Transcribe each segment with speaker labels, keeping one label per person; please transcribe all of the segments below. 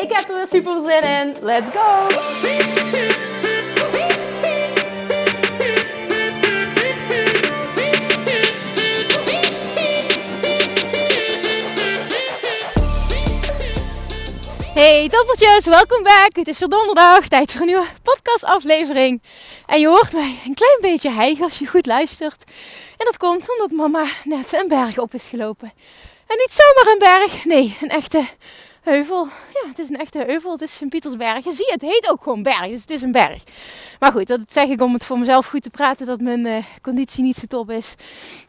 Speaker 1: Ik heb er weer super zin in. Let's go! Hey toppeltjes, welkom back. Het is weer donderdag, tijd voor een nieuwe podcastaflevering. En je hoort mij een klein beetje hijgen als je goed luistert. En dat komt omdat mama net een berg op is gelopen. En niet zomaar een berg, nee, een echte heuvel. Ja, het is een echte heuvel. Het is Sint-Pietersberg. Je ziet, het heet ook gewoon berg. Dus het is een berg. Maar goed, dat zeg ik om het voor mezelf goed te praten. Dat mijn uh, conditie niet zo top is.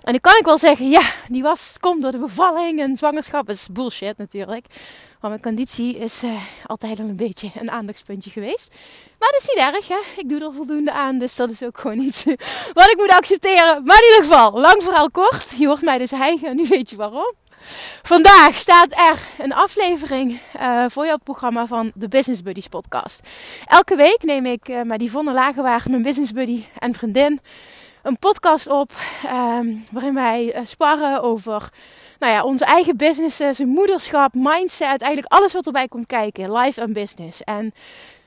Speaker 1: En dan kan ik wel zeggen, ja, die was, komt door de bevalling en zwangerschap. Dat is bullshit natuurlijk. Maar mijn conditie is uh, altijd al een beetje een aandachtspuntje geweest. Maar dat is niet erg, hè. Ik doe er voldoende aan. Dus dat is ook gewoon iets wat ik moet accepteren. Maar in ieder geval, lang verhaal kort. Je hoort mij dus hijgen en nu weet je waarom. Vandaag staat er een aflevering uh, voor jouw programma van de Business Buddies podcast. Elke week neem ik uh, met Yvonne Lagerwaard, mijn business buddy en vriendin, een podcast op um, waarin wij uh, sparren over nou ja, onze eigen businesses, moederschap, mindset, eigenlijk alles wat erbij komt kijken, life en business. En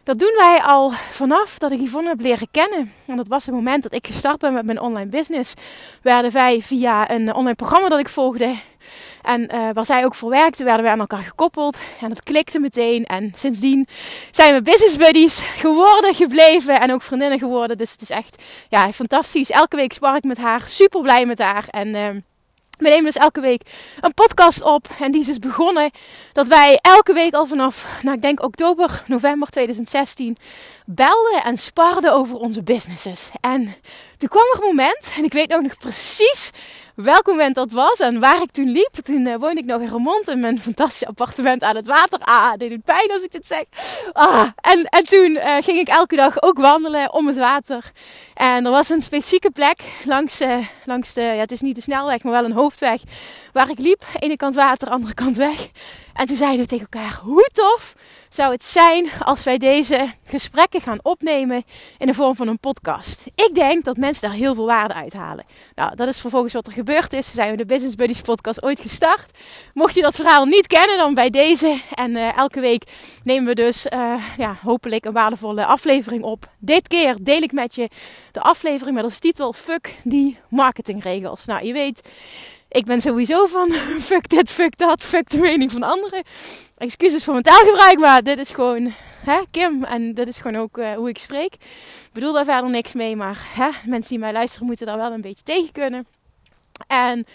Speaker 1: dat doen wij al vanaf dat ik Yvonne heb leren kennen. En dat was het moment dat ik gestart ben met mijn online business. Werden wij via een online programma dat ik volgde. En uh, waar zij ook voor werkte, werden we aan elkaar gekoppeld. En dat klikte meteen. En sindsdien zijn we business buddies geworden, gebleven. En ook vriendinnen geworden. Dus het is echt ja, fantastisch. Elke week spar ik met haar. Super blij met haar. En... Uh, we nemen dus elke week een podcast op. En die is dus begonnen dat wij elke week al vanaf, nou ik denk oktober, november 2016, belden en sparden over onze businesses. En toen kwam er een moment, en ik weet nog precies welk moment dat was en waar ik toen liep. Toen uh, woonde ik nog in Remont in mijn fantastische appartement aan het water. Ah, dit doet pijn als ik dit zeg. Ah, en, en toen uh, ging ik elke dag ook wandelen om het water. En er was een specifieke plek langs, uh, langs de, ja het is niet de snelweg, maar wel een hoofdweg. Waar ik liep, ene kant water, andere kant weg. En toen zeiden we tegen elkaar, hoe tof zou het zijn als wij deze gesprekken gaan opnemen in de vorm van een podcast. Ik denk dat mensen daar heel veel waarde uit halen. Nou, dat is vervolgens wat er gebeurd is. We zijn de Business Buddies podcast ooit gestart. Mocht je dat verhaal niet kennen, dan bij deze. En uh, elke week nemen we dus uh, ja, hopelijk een waardevolle aflevering op. Dit keer deel ik met je de aflevering met als titel Fuck die marketingregels. Nou, je weet ik ben sowieso van fuck dit, fuck dat, fuck de mening van anderen. Excuses voor mijn taalgebruik, maar dit is gewoon hè, Kim. En dit is gewoon ook uh, hoe ik spreek. Ik bedoel daar verder niks mee, maar hè, mensen die mij luisteren moeten daar wel een beetje tegen kunnen. En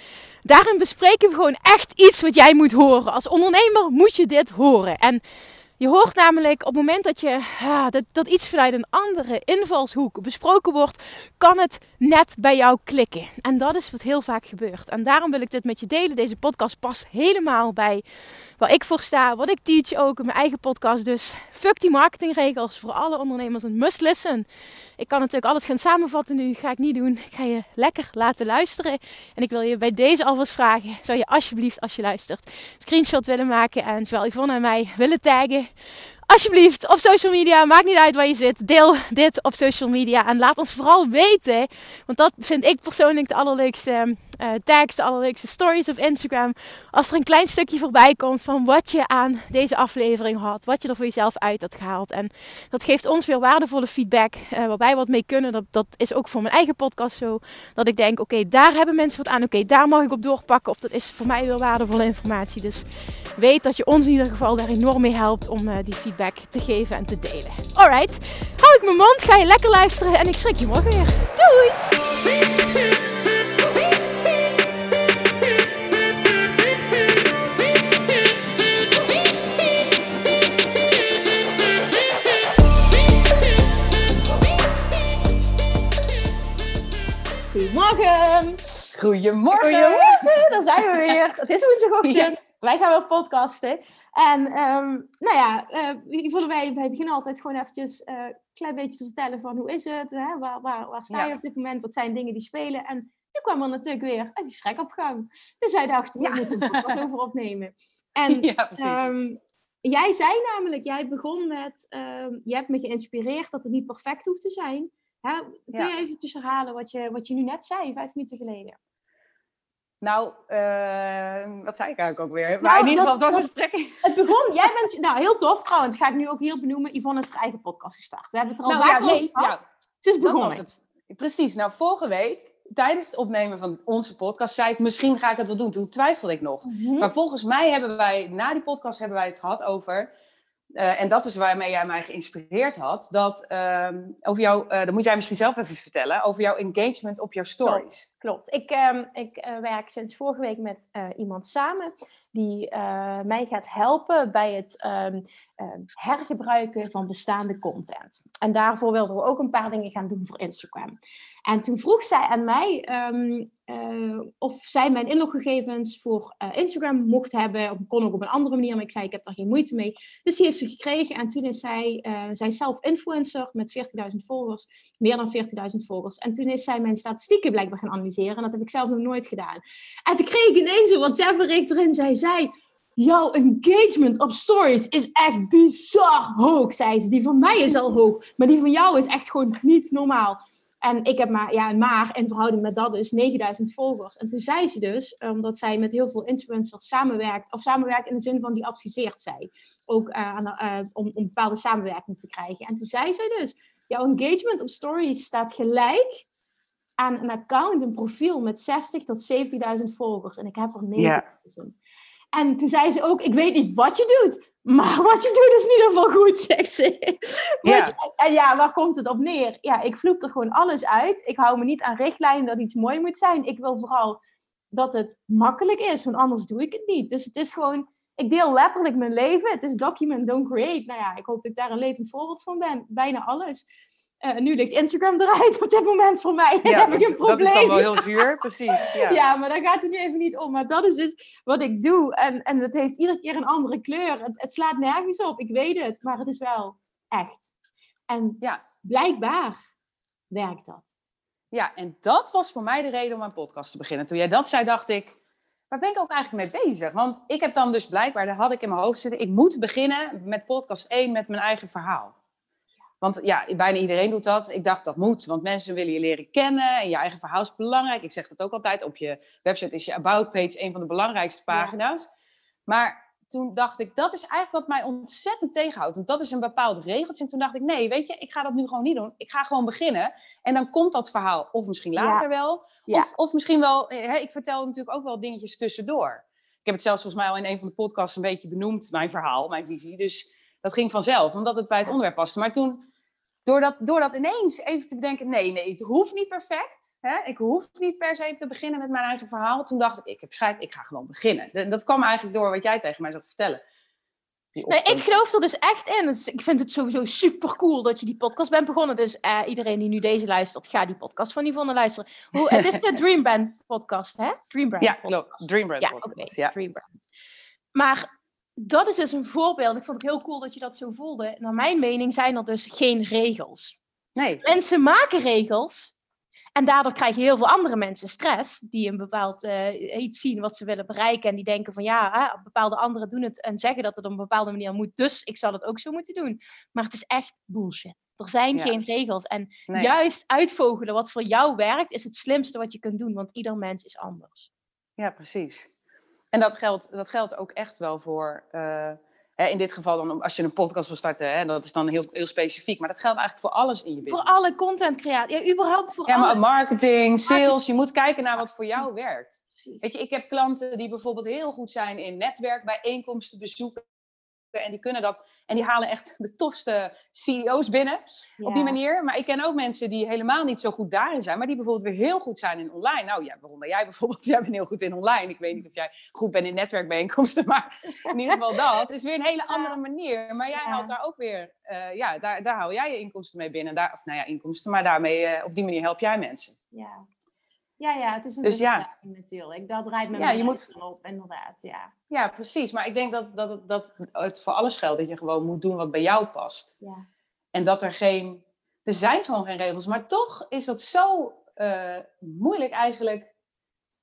Speaker 1: daarin bespreken we gewoon echt iets wat jij moet horen. Als ondernemer moet je dit horen. En je hoort namelijk op het moment dat, je, ah, dat, dat iets vanuit een andere invalshoek besproken wordt, kan het net bij jou klikken. En dat is wat heel vaak gebeurt. En daarom wil ik dit met je delen. Deze podcast past helemaal bij waar ik voor sta, wat ik teach ook in mijn eigen podcast. Dus fuck die marketingregels voor alle ondernemers een must listen. Ik kan natuurlijk alles gaan samenvatten nu, ga ik niet doen. Ik ga je lekker laten luisteren. En ik wil je bij deze alvast vragen, zou je alsjeblieft als je luistert, screenshot willen maken en zowel Yvonne en mij willen taggen alsjeblieft op social media, maakt niet uit waar je zit, deel dit op social media en laat ons vooral weten, want dat vind ik persoonlijk de allerleukste uh, tags, de allerleukste stories op Instagram. Als er een klein stukje voorbij komt van wat je aan deze aflevering had. Wat je er voor jezelf uit had gehaald. En dat geeft ons weer waardevolle feedback. Uh, waarbij we wat mee kunnen. Dat, dat is ook voor mijn eigen podcast zo. Dat ik denk, oké, daar hebben mensen wat aan. Oké, daar mag ik op doorpakken. Of dat is voor mij weer waardevolle informatie. Dus weet dat je ons in ieder geval daar enorm mee helpt om uh, die feedback te geven en te delen. Alright, hou ik mijn mond, ga je lekker luisteren en ik spreek je morgen weer. Doei! Goedemorgen.
Speaker 2: Goedemorgen.
Speaker 1: Goedemorgen, daar zijn we weer. Het is woensdagochtend. Ja. Wij gaan weer podcasten. En ehm, nou ja, uh, wij, wij beginnen altijd gewoon eventjes een uh, klein beetje te vertellen van hoe is het? Hè? Waar, waar, waar sta je op dit moment? Wat zijn dingen die spelen? En toen kwam er natuurlijk weer een gesprek op gang. Dus wij dachten, we moeten er wat over opnemen. En ja, precies. Um, jij zei namelijk, jij begon met, um, je hebt me geïnspireerd dat het niet perfect hoeft te zijn. Hè? Kun je eventjes herhalen wat je, wat je nu net zei, vijf minuten geleden?
Speaker 2: Nou, uh, wat zei ik eigenlijk ook weer? Maar in ieder geval, het was een strekking.
Speaker 1: Het begon, jij bent, nou heel tof trouwens, ga ik nu ook hier benoemen. Yvonne is haar eigen podcast gestart. We hebben het er al nou, ja, nee, ja, Het is begonnen. Het.
Speaker 2: Precies, nou vorige week, tijdens het opnemen van onze podcast, zei ik misschien ga ik het wel doen. Toen twijfelde ik nog. Mhm. Maar volgens mij hebben wij, na die podcast hebben wij het gehad over uh, en dat is waarmee jij mij geïnspireerd had. Dat uh, over jou, uh, dat moet jij misschien zelf even vertellen, over jouw engagement op jouw stories.
Speaker 1: Klopt. Ik, uh, ik eh, werk sinds vorige week met iemand samen die mij gaat helpen bij het ehm, hergebruiken van bestaande content. En daarvoor wilden we ook een paar dingen gaan doen voor Instagram. En toen vroeg zij aan mij um, uh, of zij mijn inloggegevens voor uh, Instagram mocht hebben. Of kon ook op een andere manier, maar ik zei ik heb daar geen moeite mee. Dus die heeft ze gekregen en toen is zij, uh, zij zelf influencer met 40.000 volgers. Meer dan 40.000 volgers. En toen is zij mijn statistieken blijkbaar gaan analyseren. En dat heb ik zelf nog nooit gedaan. En toen kreeg ik ineens een WhatsApp bericht erin. Zij zei jouw engagement op stories is echt bizar hoog, zei ze. Die van mij is al hoog, maar die van jou is echt gewoon niet normaal. En ik heb maar, ja, maar in verhouding met dat dus 9000 volgers. En toen zei ze dus, omdat zij met heel veel influencers samenwerkt, of samenwerkt in de zin van die adviseert zij, ook uh, aan, uh, om, om bepaalde samenwerking te krijgen. En toen zei zij dus, jouw engagement op stories staat gelijk aan een account, een profiel met 60 tot 70.000 volgers. En ik heb er 9000. En toen zei ze ook, ik weet niet wat je doet, maar wat je doet is in ieder geval goed, zegt ze. Ja. en ja, waar komt het op neer? Ja, ik vloep er gewoon alles uit. Ik hou me niet aan richtlijnen dat iets mooi moet zijn. Ik wil vooral dat het makkelijk is, want anders doe ik het niet. Dus het is gewoon, ik deel letterlijk mijn leven. Het is document, don't create. Nou ja, ik hoop dat ik daar een levend voorbeeld van ben. Bijna alles. Uh, nu ligt Instagram eruit op dit moment voor mij. Ja, heb ik een probleem.
Speaker 2: Dat is dan wel heel zuur, precies. Ja.
Speaker 1: ja, maar daar gaat het nu even niet om. Maar dat is dus wat ik doe. En, en het heeft iedere keer een andere kleur. Het, het slaat nergens op, ik weet het. Maar het is wel echt. En ja. blijkbaar werkt dat.
Speaker 2: Ja, en dat was voor mij de reden om een podcast te beginnen. Toen jij dat zei, dacht ik, waar ben ik ook eigenlijk mee bezig? Want ik heb dan dus blijkbaar, daar had ik in mijn hoofd zitten, ik moet beginnen met podcast 1 met mijn eigen verhaal. Want ja, bijna iedereen doet dat. Ik dacht dat moet, want mensen willen je leren kennen en je eigen verhaal is belangrijk. Ik zeg dat ook altijd. Op je website is je About page een van de belangrijkste pagina's. Maar toen dacht ik, dat is eigenlijk wat mij ontzettend tegenhoudt. Want dat is een bepaald regeltje. En toen dacht ik, nee, weet je, ik ga dat nu gewoon niet doen. Ik ga gewoon beginnen. En dan komt dat verhaal, of misschien later wel. Of, of misschien wel, hè, ik vertel natuurlijk ook wel dingetjes tussendoor. Ik heb het zelfs volgens mij al in een van de podcasts een beetje benoemd, mijn verhaal, mijn visie. Dus dat ging vanzelf, omdat het bij het onderwerp paste. Maar toen door dat, door dat ineens even te bedenken, nee, nee, het hoeft niet perfect. Hè? Ik hoef niet per se te beginnen met mijn eigen verhaal. Toen dacht ik, ik heb schijt, ik ga gewoon beginnen. Dat kwam eigenlijk door wat jij tegen mij zat te vertellen.
Speaker 1: Nee, ik geloof er dus echt in. Dus ik vind het sowieso super cool dat je die podcast bent begonnen. Dus uh, iedereen die nu deze luistert, ga die podcast van Yvonne luisteren. Hoe, het is de Dreambrand podcast, hè?
Speaker 2: Dreambrand ja, klopt. Dreambrand ja, podcast. Ja, Dreambrand.
Speaker 1: Maar dat is dus een voorbeeld. Ik vond het heel cool dat je dat zo voelde. Naar mijn mening zijn er dus geen regels. Nee. Mensen maken regels. En daardoor krijgen heel veel andere mensen stress. Die een bepaald uh, iets zien wat ze willen bereiken. En die denken van ja, hè, bepaalde anderen doen het. En zeggen dat het op een bepaalde manier moet. Dus ik zal het ook zo moeten doen. Maar het is echt bullshit. Er zijn geen regels. En juist uitvogelen wat voor jou werkt. Is het slimste wat je kunt doen. Want ieder mens is anders.
Speaker 2: Ja, precies. En dat geldt, dat geldt ook echt wel voor, uh, hè, in dit geval dan als je een podcast wil starten, hè, dat is dan heel, heel specifiek. Maar dat geldt eigenlijk voor alles in je business.
Speaker 1: Voor alle content creatie, ja, überhaupt voor
Speaker 2: Ja, maar marketing, sales, je moet kijken naar wat voor jou werkt. Precies. Weet je, ik heb klanten die bijvoorbeeld heel goed zijn in netwerkbijeenkomsten bezoeken en die kunnen dat. En die halen echt de tofste CEO's binnen op die manier. Maar ik ken ook mensen die helemaal niet zo goed daarin zijn, maar die bijvoorbeeld weer heel goed zijn in online. Nou ja, waaronder jij bijvoorbeeld, jij bent heel goed in online. Ik weet niet of jij goed bent in netwerkbijeenkomsten, maar in ieder geval dat. Het is weer een hele andere manier. Maar jij haalt daar ook weer, uh, ja, daar, daar haal jij je inkomsten mee binnen. Daar, of nou ja, inkomsten, maar daarmee, uh, op die manier help jij mensen.
Speaker 1: Ja. Ja, ja, het is een
Speaker 2: Dus ja.
Speaker 1: natuurlijk. Dat draait mijn
Speaker 2: Ja, je moet-
Speaker 1: op, inderdaad. Ja.
Speaker 2: Ja, precies. Maar ik denk dat, dat, dat het voor alles geldt. Dat je gewoon moet doen wat bij jou past.
Speaker 1: Ja.
Speaker 2: En dat er geen... Er zijn gewoon geen regels. Maar toch is dat zo eh, moeilijk eigenlijk.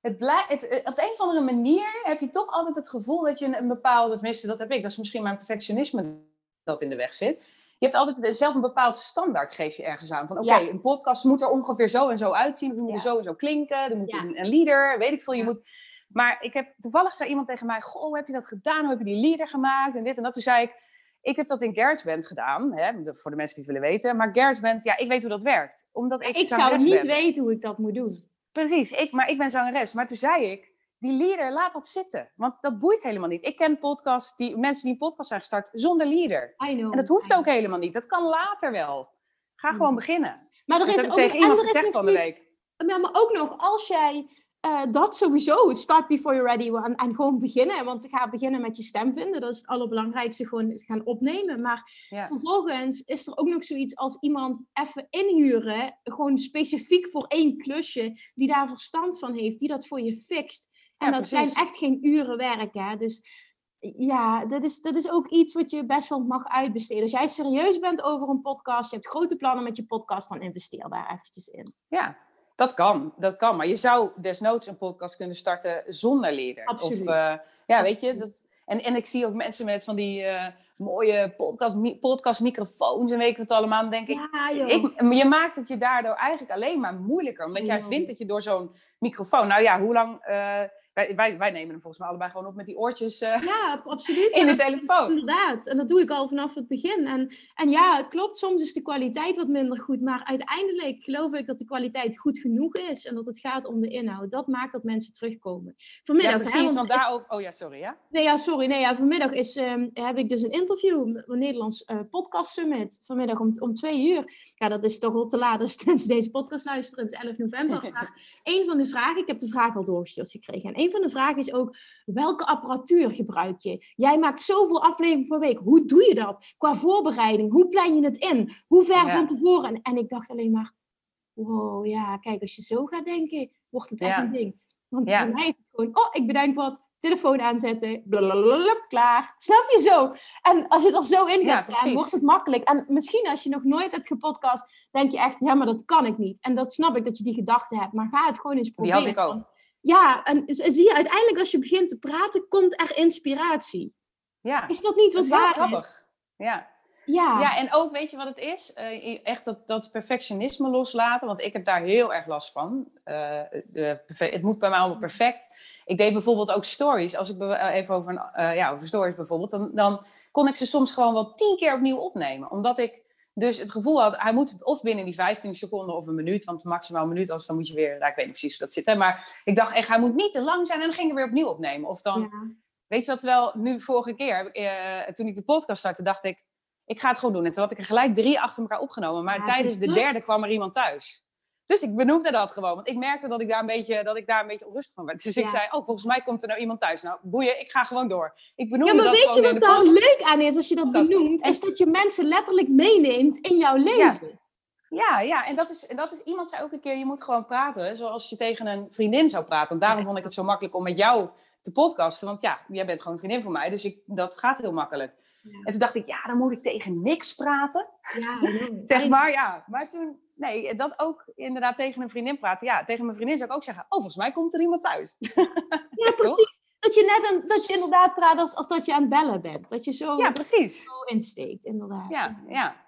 Speaker 2: Het het, eh, op de een of andere manier heb je toch altijd het gevoel dat je een, een bepaalde... Tenminste, dat heb ik. Dat is misschien mijn perfectionisme dat in de weg zit. Je hebt altijd zelf een bepaald standaard geef je ergens aan. Van oké,
Speaker 1: Ja.
Speaker 2: een podcast moet er ongeveer zo en zo uitzien. Of moet er zo en zo klinken. Er moet een, een leader, weet ik veel. Je moet... Maar ik heb, toevallig zei iemand tegen mij... Goh, hoe heb je dat gedaan? Hoe heb je die leader gemaakt? En dit en dat. Toen zei ik... Ik heb dat in GarageBand gedaan, hè, voor de mensen die het willen weten. Maar GarageBand, ja, ik weet hoe dat werkt. Omdat ik,
Speaker 1: Ik zou niet
Speaker 2: ben.
Speaker 1: weten hoe ik dat moet doen.
Speaker 2: Precies, ik, maar ik ben zangeres. Maar toen zei ik, die leader, laat dat zitten. Want dat boeit helemaal niet. Ik ken podcasts, die, mensen die een podcast zijn gestart zonder leader.
Speaker 1: I know.
Speaker 2: En dat hoeft ook helemaal niet. Dat kan later wel. Ga gewoon beginnen.
Speaker 1: Maar er is ook
Speaker 2: tegen
Speaker 1: en
Speaker 2: iemand gezegd van de week.
Speaker 1: Ja, maar ook nog, als jij eh, dat sowieso, start before you're ready, en, en gewoon beginnen. Want ga beginnen met je stem vinden. Dat is het allerbelangrijkste, gewoon gaan opnemen. Maar
Speaker 2: Ja.
Speaker 1: vervolgens is er ook nog zoiets als iemand even inhuren, gewoon specifiek voor één klusje, die daar verstand van heeft, die dat voor je fixt. En
Speaker 2: Ja,
Speaker 1: dat
Speaker 2: precies.
Speaker 1: zijn echt geen uren werk, hè. Dus ja, dat is, dat is ook iets wat je best wel mag uitbesteden. Als jij serieus bent over een podcast, je hebt grote plannen met je podcast, dan investeer daar eventjes in.
Speaker 2: Ja, dat kan. Dat kan. Maar je zou desnoods een podcast kunnen starten zonder leader.
Speaker 1: Absoluut.
Speaker 2: Of, eh, ja, weet je. Dat, en, en ik zie ook mensen met van die eh, mooie podcast, mi- podcastmicrofoons en weet ik wat allemaal. Dan denk ik,
Speaker 1: Ja.
Speaker 2: Ik, je maakt het je daardoor eigenlijk alleen maar moeilijker. Omdat jij vindt dat je door zo'n microfoon... Nou ja, hoe lang... eh, wij, wij, wij nemen hem volgens mij allebei gewoon op met die oortjes eh,
Speaker 1: Ja, absoluut.
Speaker 2: in de telefoon.
Speaker 1: Inderdaad, en dat doe ik al vanaf het begin. En, en ja, het klopt, soms is de kwaliteit wat minder goed, maar uiteindelijk geloof ik dat de kwaliteit goed genoeg is en dat het gaat om de inhoud. Dat maakt dat mensen terugkomen. Vanmiddag,
Speaker 2: Ja,
Speaker 1: hè,
Speaker 2: precies.
Speaker 1: want
Speaker 2: Want
Speaker 1: is-.
Speaker 2: Oh ja, sorry, ja?
Speaker 1: Nee, ja, sorry. Nee, ja, vanmiddag is, ehm, heb ik dus een interview een Nederlands eh, podcast summit. Vanmiddag om, om twee uur. Ja, dat is toch wel te laat als mensen deze podcast luisteren. Het is 11 november. Maar een van de vragen, ik heb de vraag al doorgestuurd gekregen. En een van de vragen is ook, welke apparatuur gebruik je? Jij maakt zoveel afleveringen per week. Hoe doe je dat? Qua voorbereiding, hoe plan je het in? Hoe ver
Speaker 2: Ja.
Speaker 1: van tevoren? En, en ik dacht alleen maar, wow, ja, kijk, als je zo gaat denken, wordt het echt
Speaker 2: Ja.
Speaker 1: een ding. Want
Speaker 2: Ja.
Speaker 1: bij mij is het gewoon, oh, ik bedenk wat, telefoon aanzetten, blablabla, klaar. Snap je zo? En als je er zo in
Speaker 2: Ja,
Speaker 1: gaat staan,
Speaker 2: precies.
Speaker 1: wordt het makkelijk. En misschien als je nog nooit hebt gepodcast, denk je echt, ja, maar dat kan ik niet. En dat snap ik dat je die gedachte hebt, maar ga het gewoon eens
Speaker 2: Die
Speaker 1: proberen.
Speaker 2: had ik ook.
Speaker 1: Ja, en zie je, uiteindelijk als je begint te praten, komt er inspiratie.
Speaker 2: Ja,
Speaker 1: Is dat niet
Speaker 2: dat
Speaker 1: wat
Speaker 2: is
Speaker 1: is?
Speaker 2: grappig. Ja.
Speaker 1: Ja.
Speaker 2: Ja, en ook, weet je wat het is? Eh, echt dat, dat perfectionisme loslaten, want ik heb daar heel erg last van. Eh, de perfe- het moet bij mij allemaal perfect. Ik deed bijvoorbeeld ook stories. Als ik eh, even over, een, eh, ja, over stories bijvoorbeeld, dan, dan kon ik ze soms gewoon wel tien keer opnieuw opnemen. Omdat ik dus het gevoel had, hij moet of binnen die 15 seconden of een minuut, want maximaal een minuut, anders dan moet je weer, nou, ik weet niet precies hoe dat zit. Hè, maar ik dacht echt, hij moet niet te lang zijn en dan ging ik weer opnieuw opnemen. Of dan,
Speaker 1: Ja.
Speaker 2: Weet je wat, wel nu vorige keer, heb ik, eh, toen ik de podcast startte, dacht ik, ik ga het gewoon doen. En toen had ik er gelijk drie achter elkaar opgenomen. Maar
Speaker 1: Ja,
Speaker 2: tijdens de derde kwam er iemand thuis. Dus ik benoemde dat gewoon. Want ik merkte dat ik daar een beetje, dat ik daar een beetje onrustig van werd. Dus ik zei, oh, volgens mij komt er nou iemand thuis. Nou, boeien, ik ga gewoon door. Ik benoemde
Speaker 1: Ja, maar
Speaker 2: dat
Speaker 1: weet je wat daar leuk aan is als je dat benoemt?
Speaker 2: En-
Speaker 1: Is dat je mensen letterlijk meeneemt in jouw leven.
Speaker 2: Ja, ja, en dat is, dat is, iemand zei ook een keer, je moet gewoon praten zoals je tegen een vriendin zou praten. En daarom vond ik het zo makkelijk om met jou te podcasten. Want ja, jij bent gewoon een vriendin van mij, dus ik, dat gaat heel makkelijk.
Speaker 1: Ja.
Speaker 2: En toen dacht ik, ja, dan moet ik tegen niks praten.
Speaker 1: Ja,
Speaker 2: Zeg maar, ja. Maar toen, nee, dat ook inderdaad tegen een vriendin praten. Ja, tegen mijn vriendin zou ik ook zeggen, oh, volgens mij komt er iemand thuis.
Speaker 1: Ja, precies. Dat je net een, dat je inderdaad praat als, als dat je aan het bellen bent. Dat je zo,
Speaker 2: Ja, precies.
Speaker 1: zo insteekt, inderdaad.
Speaker 2: Ja, ja.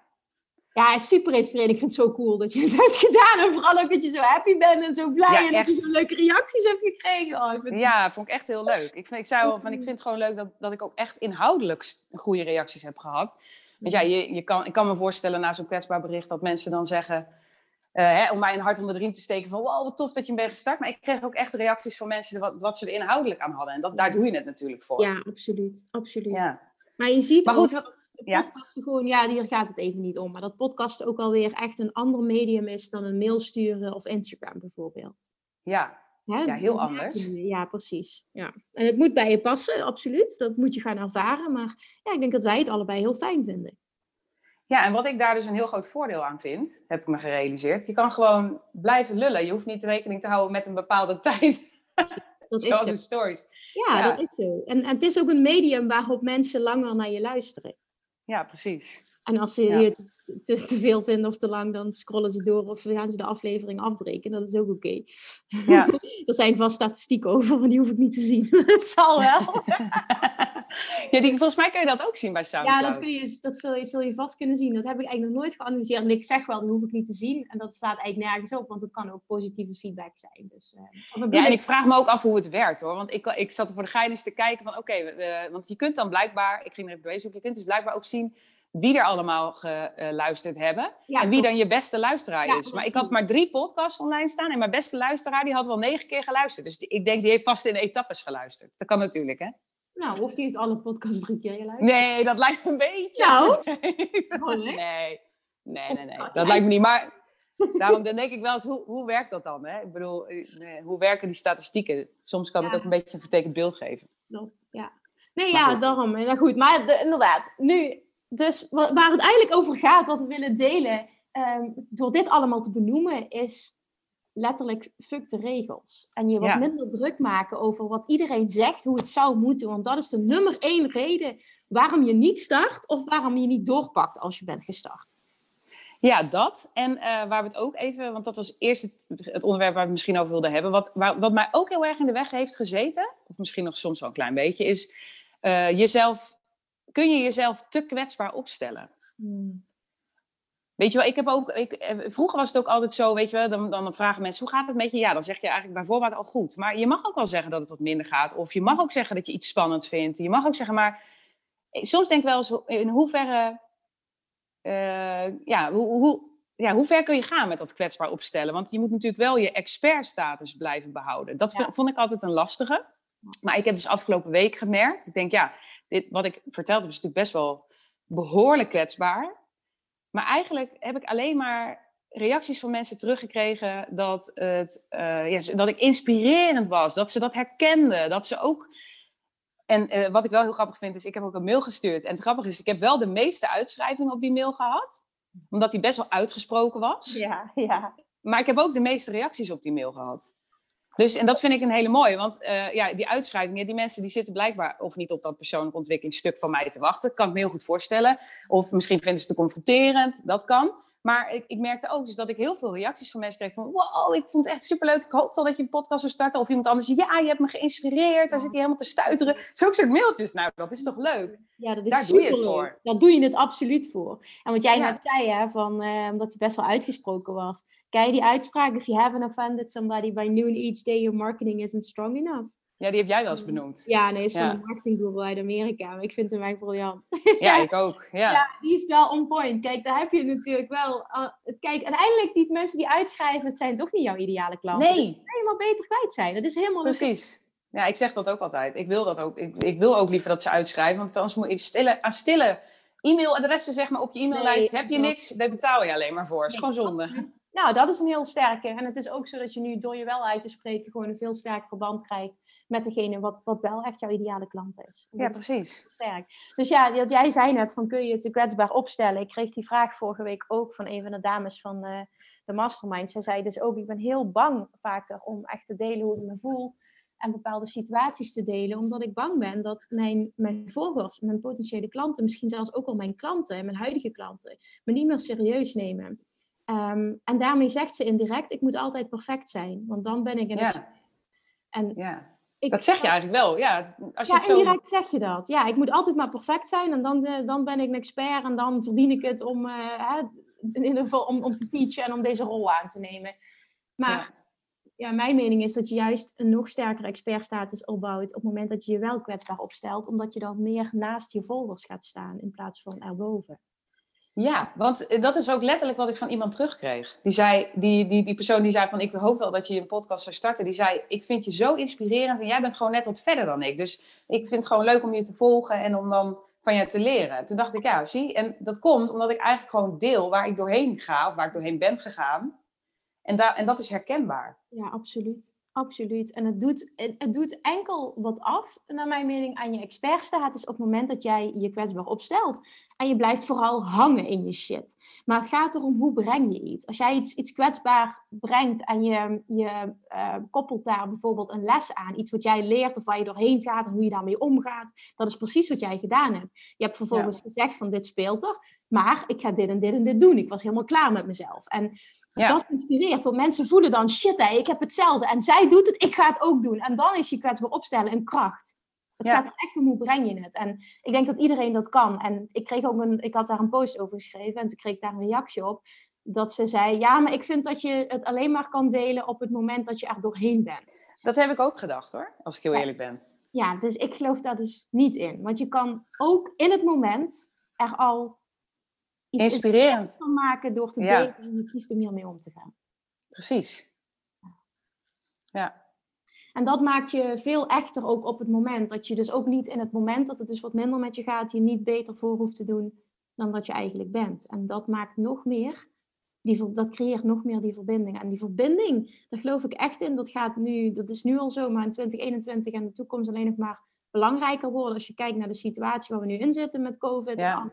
Speaker 1: Ja, super inspirerend. Ik vind het zo cool dat je het hebt gedaan. En vooral ook dat je zo happy bent en zo blij.
Speaker 2: Ja,
Speaker 1: en dat je zo leuke reacties hebt gekregen. Oh, ik vind het-
Speaker 2: Ja, vond ik echt heel leuk. Ik, vind, ik al van, ik vind het gewoon leuk dat, dat ik ook echt inhoudelijk goede reacties heb gehad. Want ja, je, je kan, ik kan me voorstellen na zo'n kwetsbaar bericht dat mensen dan zeggen, eh, hè, om mij een hart onder de riem te steken van, wow, wat tof dat je bent gestart. Maar ik kreeg ook echt reacties van mensen wat, wat ze er inhoudelijk aan hadden. En dat, daar doe je het natuurlijk voor.
Speaker 1: Ja, absoluut. absoluut.
Speaker 2: Ja.
Speaker 1: Maar je ziet
Speaker 2: Maar goed, ja.
Speaker 1: podcasten gewoon, ja, hier gaat het even niet om. Maar dat podcast ook alweer echt een ander medium is dan een mail sturen of Instagram bijvoorbeeld.
Speaker 2: ja,
Speaker 1: Hè,
Speaker 2: Ja, heel anders.
Speaker 1: Ja, precies. Ja. En het moet bij je passen, absoluut. Dat moet je gaan ervaren. Maar ja, ik denk dat wij het allebei heel fijn vinden.
Speaker 2: Ja, en wat ik daar dus een heel groot voordeel aan vind, heb ik me gerealiseerd. Je kan gewoon blijven lullen. Je hoeft niet rekening te houden met een bepaalde tijd.
Speaker 1: Dat is
Speaker 2: Zoals
Speaker 1: zo.
Speaker 2: in stories.
Speaker 1: Ja,
Speaker 2: Ja.
Speaker 1: dat is zo. En, en het is ook een medium waarop mensen langer naar je luisteren.
Speaker 2: Ja, precies.
Speaker 1: En als ze
Speaker 2: Ja.
Speaker 1: je te, te veel vinden of te lang, dan scrollen ze door of gaan ze de aflevering afbreken. Dat is ook oké.
Speaker 2: Ja.
Speaker 1: er zijn vast statistieken over, maar die hoef ik niet te zien. het zal wel.
Speaker 2: ja die, volgens mij kan je dat ook zien bij
Speaker 1: Ja,
Speaker 2: SoundCloud.
Speaker 1: dat, kun je, dat zul, je, zul je vast kunnen zien. Dat heb ik eigenlijk nog nooit geanalyseerd. En ik zeg wel, dat hoef ik niet te zien. En dat staat eigenlijk nergens op, want het kan ook positieve feedback zijn. Dus, eh,
Speaker 2: Ja, en
Speaker 1: ik-
Speaker 2: vraag me ook af hoe het werkt hoor. Want ik, ik zat er voor de gein eens te kijken van oké, want je kunt dan blijkbaar, ik ging er even zoeken, je kunt dus blijkbaar ook zien wie er allemaal geluisterd hebben.
Speaker 1: ja,
Speaker 2: en wie dan je beste luisteraar
Speaker 1: Ja,
Speaker 2: is.
Speaker 1: dat
Speaker 2: Maar ik had maar drie podcasts online staan en mijn beste luisteraar die had wel negen keer geluisterd. Dus die- ik denk die heeft vast in etappes geluisterd. Dat kan natuurlijk hè?
Speaker 1: Nou, of die heeft alle podcasts drie keer geluisterd.
Speaker 2: Nee, dat lijkt me een beetje.
Speaker 1: Nou?
Speaker 2: Nee, nee, nee, nee, nee.
Speaker 1: Oh,
Speaker 2: dat lijkt me niet. Maar daarom dan denk ik wel eens, hoe, hoe werkt dat dan? Hè? Ik bedoel, eh, nee, hoe werken die statistieken? Soms kan het ook een beetje een vertekend beeld geven.
Speaker 1: Dat, ja. Nee,
Speaker 2: Maar
Speaker 1: ja,
Speaker 2: goed.
Speaker 1: daarom. Nou goed, maar de- inderdaad, nu, dus wa- waar het eigenlijk over gaat, wat we willen delen, ehm, door dit allemaal te benoemen, is letterlijk fuck de regels. En je wat
Speaker 2: Ja.
Speaker 1: minder druk maken over wat iedereen zegt, hoe het zou moeten. Want dat is de nummer één reden waarom je niet start of waarom je niet doorpakt als je bent gestart.
Speaker 2: Ja, dat. En eh, waar we het ook even, want dat was eerst het, het onderwerp waar we het misschien over wilden hebben. Wat, waar, wat mij ook heel erg in de weg heeft gezeten, of misschien nog soms wel een klein beetje, is eh, jezelf. Kun je jezelf te kwetsbaar opstellen? Weet je wel, ik heb ook, ik, eh, vroeger was het ook altijd zo, weet je wel, dan, dan vragen mensen, hoe gaat het met je? Ja, dan zeg je eigenlijk bij voorbaat al goed. Maar je mag ook wel zeggen dat het wat minder gaat. Of je mag ook zeggen dat je iets spannend vindt. Je mag ook zeggen, maar eh, soms denk ik wel eens, in hoeverre, eh, ja, hoe, hoe, ja, hoe ver kun je gaan met dat kwetsbaar opstellen? Want je moet natuurlijk wel je expertstatus blijven behouden. Dat
Speaker 1: Ja.
Speaker 2: vond ik altijd een lastige. Maar ik heb dus afgelopen week gemerkt, ik denk, ja, dit, wat ik verteld heb is natuurlijk best wel behoorlijk kwetsbaar. Maar eigenlijk heb ik alleen maar reacties van mensen teruggekregen dat, het, eh, ja, dat ik inspirerend was, dat ze dat herkenden, dat ze ook. En eh, wat ik wel heel grappig vind, is ik heb ook een mail gestuurd. En het grappige is, ik heb wel de meeste uitschrijvingen op die mail gehad, omdat die best wel uitgesproken was.
Speaker 1: Ja, ja.
Speaker 2: Maar ik heb ook de meeste reacties op die mail gehad. Dus, en dat vind ik een hele mooie, want eh, ja, die uitschrijvingen, die mensen die zitten blijkbaar of niet op dat persoonlijk ontwikkelingsstuk van mij te wachten. Kan ik me heel goed voorstellen. Of misschien vinden ze het te confronterend, dat kan. Maar ik, ik merkte ook dus dat ik heel veel reacties van mensen kreeg van... Wow, ik vond het echt superleuk. Ik hoopte al dat je een podcast zou starten. Of iemand anders, ja, je hebt me geïnspireerd. Daar zit je helemaal te stuiteren. Zulke soort mailtjes. Nou, dat is toch leuk?
Speaker 1: Ja, dat is
Speaker 2: Daar doe je het voor.
Speaker 1: Daar doe je het absoluut voor. En wat jij
Speaker 2: Ja.
Speaker 1: net zei, hè, van, eh, omdat hij best wel uitgesproken was. Je die uitspraak? If you haven't offended somebody by noon each day, your marketing isn't strong enough.
Speaker 2: Ja, die heb jij wel eens benoemd.
Speaker 1: Ja, nee, is van
Speaker 2: Ja.
Speaker 1: een uit Amerika. Maar ik vind hem echt briljant.
Speaker 2: Ja, ik ook. Ja.
Speaker 1: Ja, die is wel on point. Kijk, daar heb je natuurlijk wel... kijk, uiteindelijk die mensen die uitschrijven, het zijn toch niet jouw ideale klanten. Dus
Speaker 2: Nee,
Speaker 1: helemaal beter kwijt zijn. Dat is helemaal.
Speaker 2: Precies. Ja, ik zeg dat ook altijd. Ik wil dat ook. Ik, ik wil ook liever dat ze uitschrijven, want anders moet ik stille, aan stille e-mailadressen zeg maar op je e-maillijst
Speaker 1: Nee,
Speaker 2: heb je
Speaker 1: dat-
Speaker 2: niks, daar betaal je alleen maar voor. Het is
Speaker 1: Nee,
Speaker 2: gewoon zonde.
Speaker 1: absoluut. Nou, dat is een heel sterke. En het is ook zo dat je nu door je wel uit te spreken gewoon een veel sterker band krijgt met degene wat, wat wel echt jouw ideale klant is. En
Speaker 2: Ja,
Speaker 1: dat is
Speaker 2: precies.
Speaker 1: sterk. Dus ja, dat jij zei net van kun je het te kwetsbaar opstellen. Ik kreeg die vraag vorige week ook van een van de dames van eh, de mastermind. Zij zei dus ook, ik ben heel bang vaker om echt te delen hoe ik me voel en bepaalde situaties te delen, omdat ik bang ben dat mijn, mijn volgers, mijn potentiële klanten, misschien zelfs ook wel mijn klanten en mijn huidige klanten, me niet meer serieus nemen. Ehm, en daarmee zegt ze indirect, ik moet altijd perfect zijn, want dan ben ik in het...
Speaker 2: Ja,
Speaker 1: En
Speaker 2: ja.
Speaker 1: ik,
Speaker 2: Dat zeg je eigenlijk wel. Ja, als je
Speaker 1: ja,
Speaker 2: het zo...
Speaker 1: indirect zeg je dat. Ja, ik moet altijd maar perfect zijn en dan, eh, dan ben ik een expert en dan verdien ik het om, eh, in ieder geval om, om te teachen en om deze rol aan te nemen. Maar ja. mijn mening is dat je juist een nog sterkere expertstatus opbouwt op het moment dat je je wel kwetsbaar opstelt, omdat je dan meer naast je volgers gaat staan in plaats van erboven.
Speaker 2: Ja, want eh, dat is ook letterlijk wat ik van iemand terugkreeg. Die, zei, die, die, die persoon die zei van ik hoopte al dat je een podcast zou starten. Die zei ik vind je zo inspirerend en jij bent gewoon net wat verder dan ik. Dus ik vind het gewoon leuk om je te volgen en om dan van je te leren. Toen dacht ik ja, zie. En dat komt omdat ik eigenlijk gewoon deel waar ik doorheen ga of waar ik doorheen ben gegaan. En, daar en dat is herkenbaar.
Speaker 1: Ja, absoluut. Absoluut. En het doet, het doet enkel wat af, naar mijn mening, aan je expertstatus op het moment dat jij je kwetsbaar opstelt. En je blijft vooral hangen in je shit. Maar het gaat erom hoe breng je iets. Als jij iets, iets kwetsbaar brengt en je, je uh, koppelt daar bijvoorbeeld een les aan, iets wat jij leert of waar je doorheen gaat en hoe je daarmee omgaat, dat is precies wat jij gedaan hebt. Je hebt vervolgens gezegd van dit speelt er, maar ik ga dit en dit en dit doen. Ik was helemaal klaar met mezelf. En dat inspireert, want mensen voelen dan, shit hé, ik heb hetzelfde. En zij doet het, ik ga het ook doen. En dan is je kwetsbaar opstellen een kracht. Het gaat er echt om hoe breng je het. En ik denk dat iedereen dat kan. En ik kreeg ook een, ik had daar een post over geschreven en toen kreeg ik daar een reactie op. Dat ze zei, ja, maar ik vind dat je het alleen maar kan delen op het moment dat je er doorheen bent.
Speaker 2: Dat heb ik ook gedacht hoor, als ik heel eerlijk ben.
Speaker 1: Ja, dus ik geloof daar dus niet in. Want je kan ook in het moment er al
Speaker 2: iets inspirerend
Speaker 1: van maken door te delen en je kiest om hiermee om te gaan.
Speaker 2: Precies. Ja.
Speaker 1: En dat maakt je veel echter ook op het moment. Dat je dus ook niet in het moment dat het dus wat minder met je gaat, je niet beter voor hoeft te doen dan dat je eigenlijk bent. En dat maakt nog meer, die, dat creëert nog meer die verbinding. En die verbinding, daar geloof ik echt in. Dat gaat nu, dat is nu al zo, maar in 2021 en de toekomst alleen nog maar belangrijker worden. Als je kijkt naar de situatie waar we nu in zitten met COVID. Ja.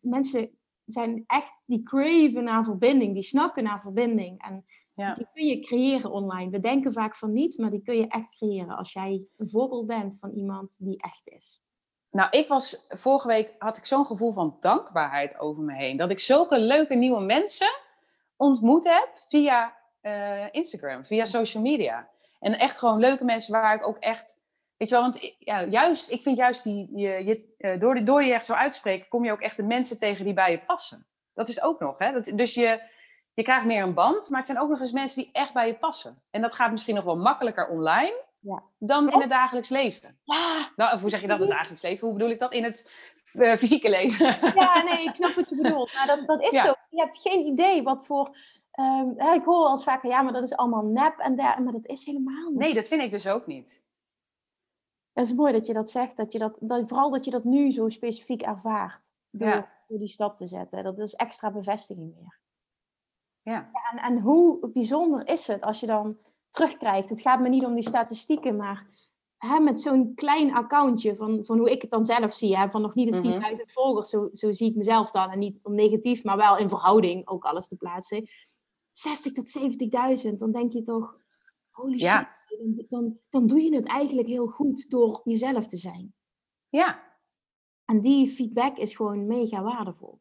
Speaker 1: Mensen zijn echt die craven naar verbinding, die snakken naar verbinding. En die kun je creëren online. We denken vaak van niet, maar die kun je echt creëren als jij een voorbeeld bent van iemand die echt is.
Speaker 2: Nou, ik was vorige week had ik zo'n gevoel van dankbaarheid over me heen. Dat ik zulke leuke nieuwe mensen ontmoet heb via uh, Instagram, via social media. En echt gewoon leuke mensen waar ik ook echt Weet je wel, want ja, juist, ik vind juist die, je, je, eh, door, door je echt zo uitspreken, kom je ook echt de mensen tegen die bij je passen. Dat is ook nog, hè? Dat, dus je, je krijgt meer een band, maar het zijn ook nog eens mensen die echt bij je passen. En dat gaat misschien nog wel makkelijker online ja. dan in het dagelijks leven. Ja. Nou, of hoe zeg je dat in het dagelijks leven? Hoe bedoel ik dat in het uh, fysieke leven?
Speaker 1: Ja, nee, ik snap wat je bedoelt. Maar dat, dat is zo. Je hebt geen idee wat voor... Um, ik hoor als vaker, ja, maar dat is allemaal nep en daar, maar dat is helemaal niet.
Speaker 2: Nee, dat vind ik dus ook niet.
Speaker 1: Het is mooi dat je dat zegt, dat je dat, dat, vooral dat je dat nu zo specifiek ervaart. Door, door die stap te zetten. Dat is extra bevestiging weer. Ja. en, en hoe bijzonder is het als je dan terugkrijgt? Het gaat me niet om die statistieken, maar hè, met zo'n klein accountje van, van hoe ik het dan zelf zie, hè, van nog niet eens 10.000 mm volgers, zo, zo zie ik mezelf dan. En niet om negatief, maar wel in verhouding ook alles te plaatsen. 60 tot 70.000, dan denk je toch, holy ja. shit dan, dan doe je het eigenlijk heel goed door jezelf te zijn.
Speaker 2: Ja.
Speaker 1: En die feedback is gewoon mega waardevol.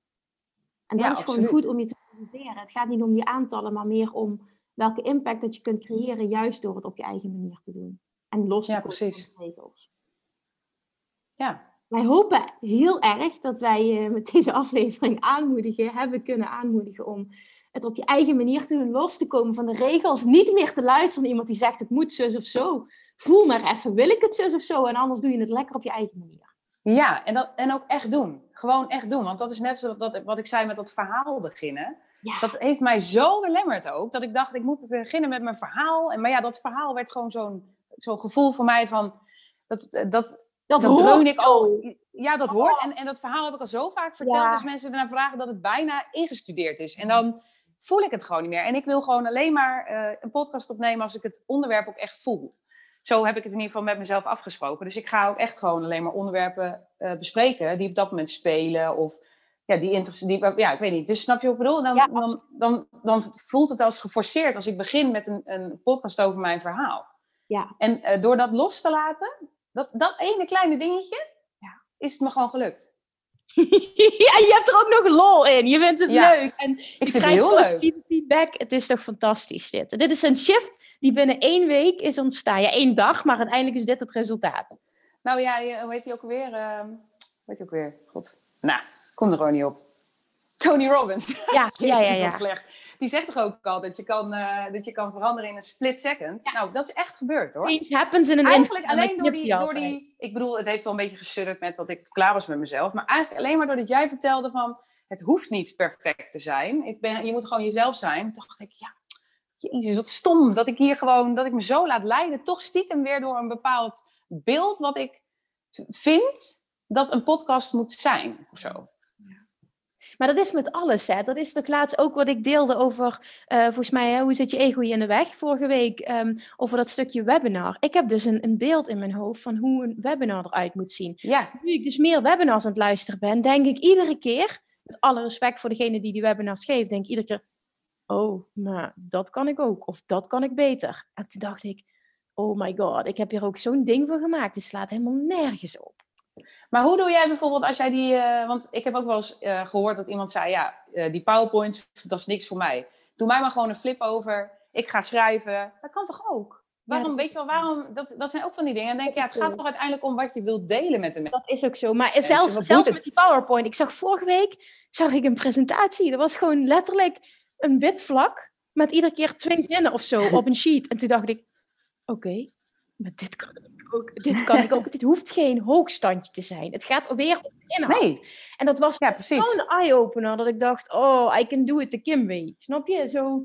Speaker 1: En dat is gewoon goed om je te realiseren. Het gaat niet om die aantallen, maar meer om welke impact dat je kunt creëren, juist door het op je eigen manier te doen. En los te ja, precies. van regels.
Speaker 2: Ja.
Speaker 1: Wij hopen heel erg dat wij uh, met deze aflevering aanmoedigen, hebben kunnen aanmoedigen om het op je eigen manier te doen, los te komen van de regels. Niet meer te luisteren naar iemand die zegt het moet zus of zo. Voel maar even, wil ik het zus of zo? En anders doe je het lekker op je eigen manier.
Speaker 2: Ja, en, dat, en ook echt doen. Gewoon echt doen. Want dat is net zoals dat, wat ik zei met dat verhaal beginnen. Dat heeft mij zo belemmerd ook, dat ik dacht, ik moet beginnen met mijn verhaal. En, maar ja, dat verhaal werd gewoon zo'n zo'n gevoel voor mij van... Dat, dat, dat, dat ik al. Ja, dat hoort. Oh. En, en dat verhaal heb ik al zo vaak verteld. Ja. Als mensen ernaar vragen dat het bijna ingestudeerd is. En dan voel ik het gewoon niet meer. En ik wil gewoon alleen maar uh, een podcast opnemen als ik het onderwerp ook echt voel. Zo heb ik het in ieder geval met mezelf afgesproken. Dus ik ga ook echt gewoon alleen maar onderwerpen uh, bespreken die op dat moment spelen. Of ja, die die, ja, ik weet niet. Dus snap je wat ik bedoel? Dan, ja, dan, dan, dan, voelt het als geforceerd als ik begin met een, een podcast over mijn verhaal.
Speaker 1: Ja.
Speaker 2: En uh, door dat los te laten, dat, dat ene kleine dingetje, ja. is het me gewoon gelukt.
Speaker 1: ja, je hebt er ook nog lol in. Je vindt het leuk. En
Speaker 2: ik vind het heel leuk.
Speaker 1: feedback. Het is toch fantastisch dit. Dit is een shift die binnen één week is ontstaan. Ja, één dag, maar uiteindelijk is dit het resultaat.
Speaker 2: Nou ja, hoe heet hij ook weer? Uh, hoe heet hij ook weer? God. Nou, kom er gewoon niet op. Tony Robbins.
Speaker 1: Ja, ja, ja. ja.
Speaker 2: slecht. Die zegt toch ook al dat je kan, uh, dat je kan veranderen in een split second. Nou, dat is echt gebeurd hoor.
Speaker 1: Change happens in een
Speaker 2: Eigenlijk alleen door die, door die... Ik bedoel, het heeft wel een beetje gesurrd met dat ik klaar was met mezelf. Maar eigenlijk alleen maar doordat jij vertelde van... Het hoeft niet perfect te zijn. Ik ben, je moet gewoon jezelf zijn. dacht ik, ja, jezus, wat stom. Dat ik hier gewoon, dat ik me zo laat leiden. Toch stiekem weer door een bepaald beeld wat ik vind dat een podcast moet zijn. Of zo.
Speaker 1: Maar dat is met alles, hè. Dat is toch laatst ook wat ik deelde over, uh, volgens mij, hè, hoe zit je ego je in de weg vorige week, um, over dat stukje webinar. Ik heb dus een, een, beeld in mijn hoofd van hoe een webinar eruit moet zien.
Speaker 2: Ja.
Speaker 1: Nu ik dus meer webinars aan het luisteren ben, denk ik iedere keer, met alle respect voor degene die die webinars geeft, denk ik iedere keer, oh, maar dat kan ik ook, of dat kan ik beter. En toen dacht ik, oh my god, ik heb hier ook zo'n ding voor gemaakt, het slaat helemaal nergens op.
Speaker 2: Maar hoe doe jij bijvoorbeeld als jij die. Uh, want ik heb ook wel eens uh, gehoord dat iemand zei: ja, uh, die PowerPoint, dat is niks voor mij. Doe mij maar gewoon een flip over. Ik ga schrijven. Dat kan toch ook? Waarom, ja, weet je wel, waarom? Dat, dat zijn ook van die dingen. En denk je, ja, het gaat toch uiteindelijk om wat je wilt delen met de mensen.
Speaker 1: Dat is ook zo. Maar zelfs, zelfs met die PowerPoint. Ik zag vorige week zag ik een presentatie. Dat was gewoon letterlijk een wit vlak. Met iedere keer twee zinnen of zo op een sheet. En toen dacht ik, oké, okay, maar dit kan ook. Dit kan ik ook. dit hoeft geen hoogstandje te zijn. Het gaat weer om de inhoud. Nee. En dat was ja, zo'n eye-opener dat ik dacht, oh, I can do it the Kim way. Snap je? Zo...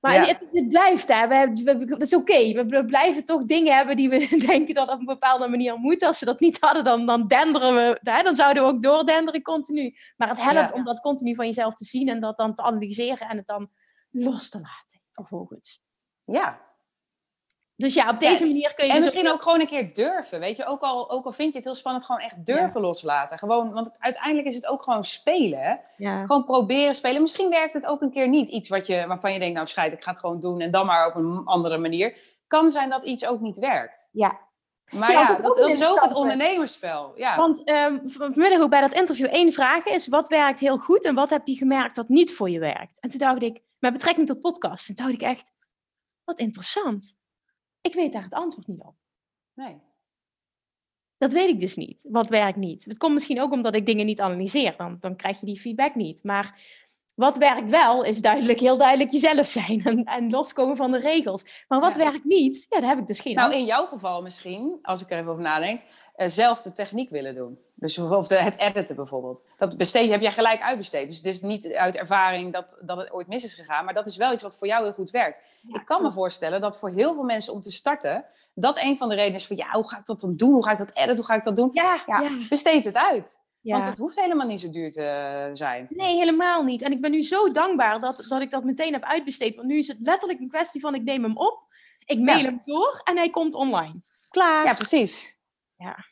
Speaker 1: Maar ja. het, het, blijft, hè. We, we, dat is oké. Okay. We, we, blijven toch dingen hebben die we denken dat op een bepaalde manier moeten. Als ze dat niet hadden, dan, dan denderen we. Hè? Dan zouden we ook doordenderen continu. Maar het helpt ja. om dat continu van jezelf te zien en dat dan te analyseren en het dan los te laten vervolgens.
Speaker 2: Ja,
Speaker 1: dus ja, op deze manier kun je.
Speaker 2: En dus misschien ook... gewoon een keer durven. Weet je, ook al, ook al vind je het heel spannend, gewoon echt durven loslaten. Gewoon, want uiteindelijk is het ook gewoon spelen. Ja. Gewoon proberen spelen. Misschien werkt het ook een keer niet iets wat je, waarvan je denkt, nou scheid, ik ga het gewoon doen en dan maar op een andere manier. Kan zijn dat iets ook niet werkt.
Speaker 1: Ja.
Speaker 2: Maar ja, dat, dat is ook het ondernemersspel. Ja.
Speaker 1: Want um, vanmiddag ook bij dat interview één vraag is: wat werkt heel goed en wat heb je gemerkt dat niet voor je werkt? En toen dacht ik, met betrekking tot podcast, toen dacht ik echt, wat interessant ik weet daar het antwoord niet op.
Speaker 2: Nee.
Speaker 1: Dat weet ik dus niet. Wat werkt niet? Het komt misschien ook omdat ik dingen niet analyseer. Dan, dan krijg je die feedback niet. Maar wat werkt wel, is duidelijk, heel duidelijk jezelf zijn en, en loskomen van de regels. Maar wat werkt niet, ja, daar heb ik dus geen
Speaker 2: Nou, in jouw geval misschien, als ik er even over nadenk, uh, zelf de techniek willen doen. Dus of het editen bijvoorbeeld. Dat besteed, heb jij gelijk uitbesteed. Dus het is niet uit ervaring dat, dat het ooit mis is gegaan. Maar dat is wel iets wat voor jou heel goed werkt. ik kan me voorstellen dat voor heel veel mensen om te starten... dat een van de redenen is van... ja, hoe ga ik dat dan doen? Hoe ga ik dat editen? Hoe ga ik dat doen?
Speaker 1: Ja,
Speaker 2: ja. besteed het uit. Want het hoeft helemaal niet zo duur te zijn.
Speaker 1: Nee, helemaal niet. En ik ben nu zo dankbaar dat, dat ik dat meteen heb uitbesteed. Want nu is het letterlijk een kwestie van ik neem hem op, ik mail hem door en hij komt online. Klaar.
Speaker 2: Ja, precies.
Speaker 1: Ja.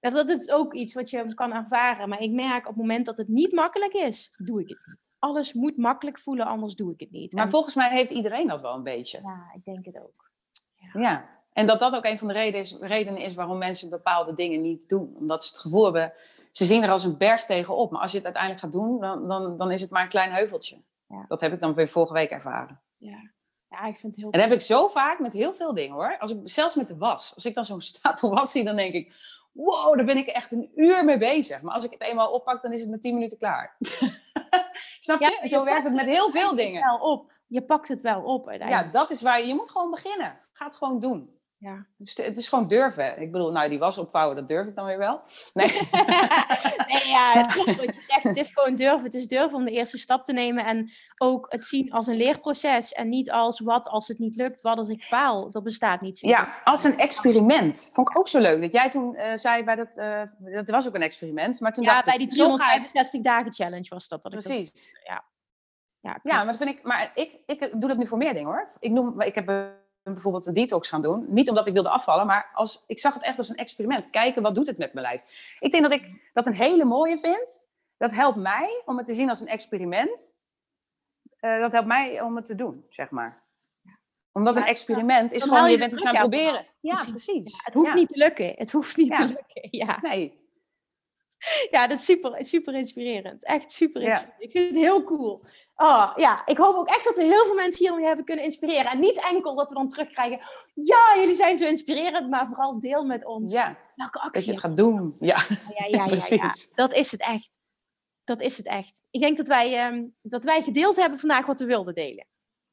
Speaker 1: Dat is ook iets wat je kan ervaren. Maar ik merk op het moment dat het niet makkelijk is, doe ik het niet. Alles moet makkelijk voelen, anders doe ik het niet.
Speaker 2: Maar volgens mij heeft iedereen dat wel een beetje.
Speaker 1: Ja, ik denk het ook.
Speaker 2: Ja. ja. En dat dat ook een van de redenen is, redenen is waarom mensen bepaalde dingen niet doen. Omdat ze het gevoel hebben, ze zien er als een berg tegenop. Maar als je het uiteindelijk gaat doen, dan, dan, dan is het maar een klein heuveltje. Ja. Dat heb ik dan weer vorige week ervaren.
Speaker 1: Ja. Ja, ik vind het heel
Speaker 2: En dat heb ik zo vaak met heel veel dingen hoor. Als ik, zelfs met de was. Als ik dan zo'n stapel was zie, dan denk ik wow, daar ben ik echt een uur mee bezig. Maar als ik het eenmaal oppak, dan is het met tien minuten klaar. Snap je? Ja, Zo werkt het met heel veel dingen.
Speaker 1: Wel op. Je pakt het wel op
Speaker 2: Ja, dat is waar je, je moet gewoon beginnen. Ga het gewoon doen.
Speaker 1: Ja.
Speaker 2: Dus het is gewoon durven. Ik bedoel, nou, die was opvouwen, dat durf ik dan weer wel. Nee,
Speaker 1: nee ja, klopt wat je zegt. Het is gewoon durven. Het is durven om de eerste stap te nemen. En ook het zien als een leerproces. En niet als wat als het niet lukt, wat als ik faal. Dat bestaat niet.
Speaker 2: Ja, als een experiment. Vond ik ook zo leuk. Dat jij toen uh, zei bij dat... Uh, dat was ook een experiment. Maar toen
Speaker 1: ja,
Speaker 2: dacht
Speaker 1: bij die 365 dagen challenge was dat. dat
Speaker 2: Precies.
Speaker 1: ja.
Speaker 2: Ja, ja, maar dat vind ik... Maar ik, ik doe dat nu voor meer dingen, hoor. Ik, noem, ik heb bijvoorbeeld de detox gaan doen. Niet omdat ik wilde afvallen, maar als, ik zag het echt als een experiment. Kijken, wat doet het met mijn lijf? Ik denk dat ik dat een hele mooie vind. Dat helpt mij om het te zien als een experiment. Uh, dat helpt mij om het te doen, zeg maar. Omdat een experiment is gewoon, je bent het gaan proberen.
Speaker 1: Ja, precies. het hoeft niet te lukken. Het hoeft niet te lukken. Ja.
Speaker 2: Nee.
Speaker 1: Ja, dat is super, super inspirerend. Echt super inspirerend. Ik vind het heel cool. Oh ja, ik hoop ook echt dat we heel veel mensen hiermee hebben kunnen inspireren. En niet enkel dat we dan terugkrijgen. Ja, jullie zijn zo inspirerend, maar vooral deel met ons.
Speaker 2: Ja,
Speaker 1: welke actie.
Speaker 2: Dat je het gaat doen. Ja,
Speaker 1: ja, ja, ja, precies. Dat is het echt. Dat is het echt. Ik denk dat wij, um, dat wij gedeeld hebben vandaag wat we wilden delen.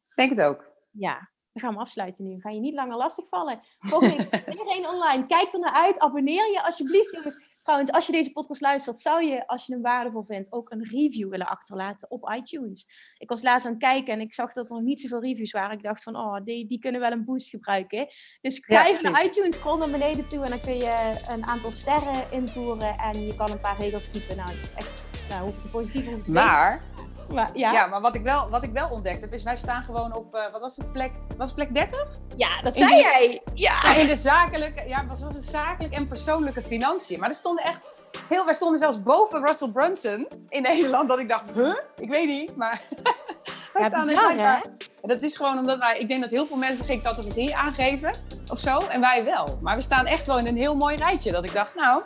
Speaker 2: Ik denk het ook.
Speaker 1: Ja, we gaan we afsluiten nu. Ga je niet langer lastigvallen. Volgende iedereen online. Kijk er naar uit. Abonneer je alsjeblieft, jongens Trouwens, als je deze podcast luistert, zou je, als je hem waardevol vindt, ook een review willen achterlaten op iTunes. Ik was laatst aan het kijken en ik zag dat er nog niet zoveel reviews waren. Ik dacht van, oh, die, die kunnen wel een boost gebruiken. Dus ga even naar iTunes, scroll naar beneden toe en dan kun je een aantal sterren invoeren en je kan een paar regels typen. Nou, echt, nou, hoeft het positief of
Speaker 2: Maar... Maar, ja. ja, maar wat ik, wel, wat ik wel ontdekt heb, is wij staan gewoon op, uh, wat was het, plek, was het plek 30?
Speaker 1: Ja, dat zei jij. Ja.
Speaker 2: In de zakelijke, ja, was het zakelijk en persoonlijke financiën. Maar er stonden echt heel, wij stonden zelfs boven Russell Brunson in Nederland. Dat ik dacht, huh? Ik weet niet, maar wij ja, staan er blijkbaar. Dat is gewoon omdat wij, ik denk dat heel veel mensen geen categorie aangeven of zo. En wij wel. Maar we staan echt wel in een heel mooi rijtje. Dat ik dacht, nou,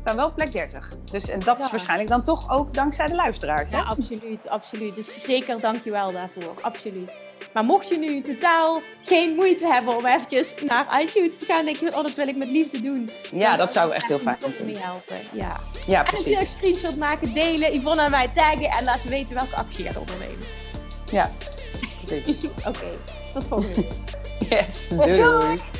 Speaker 2: staan wel plek 30. Dus en dat is waarschijnlijk dan toch ook dankzij de luisteraars. Hè?
Speaker 1: Ja, absoluut, absoluut. Dus zeker dankjewel daarvoor. Absoluut. Maar mocht je nu totaal geen moeite hebben om eventjes naar iTunes te gaan, denk je, oh, dat wil ik met liefde doen.
Speaker 2: Ja, dat zou echt heel fijn
Speaker 1: zijn. mee helpen. Ja,
Speaker 2: ja precies.
Speaker 1: En een screenshot maken, delen, Yvonne en mij taggen en laten weten welke actie je gaat ondernemen.
Speaker 2: Ja, precies.
Speaker 1: Oké, tot volgende keer.
Speaker 2: Yes, doei. doei.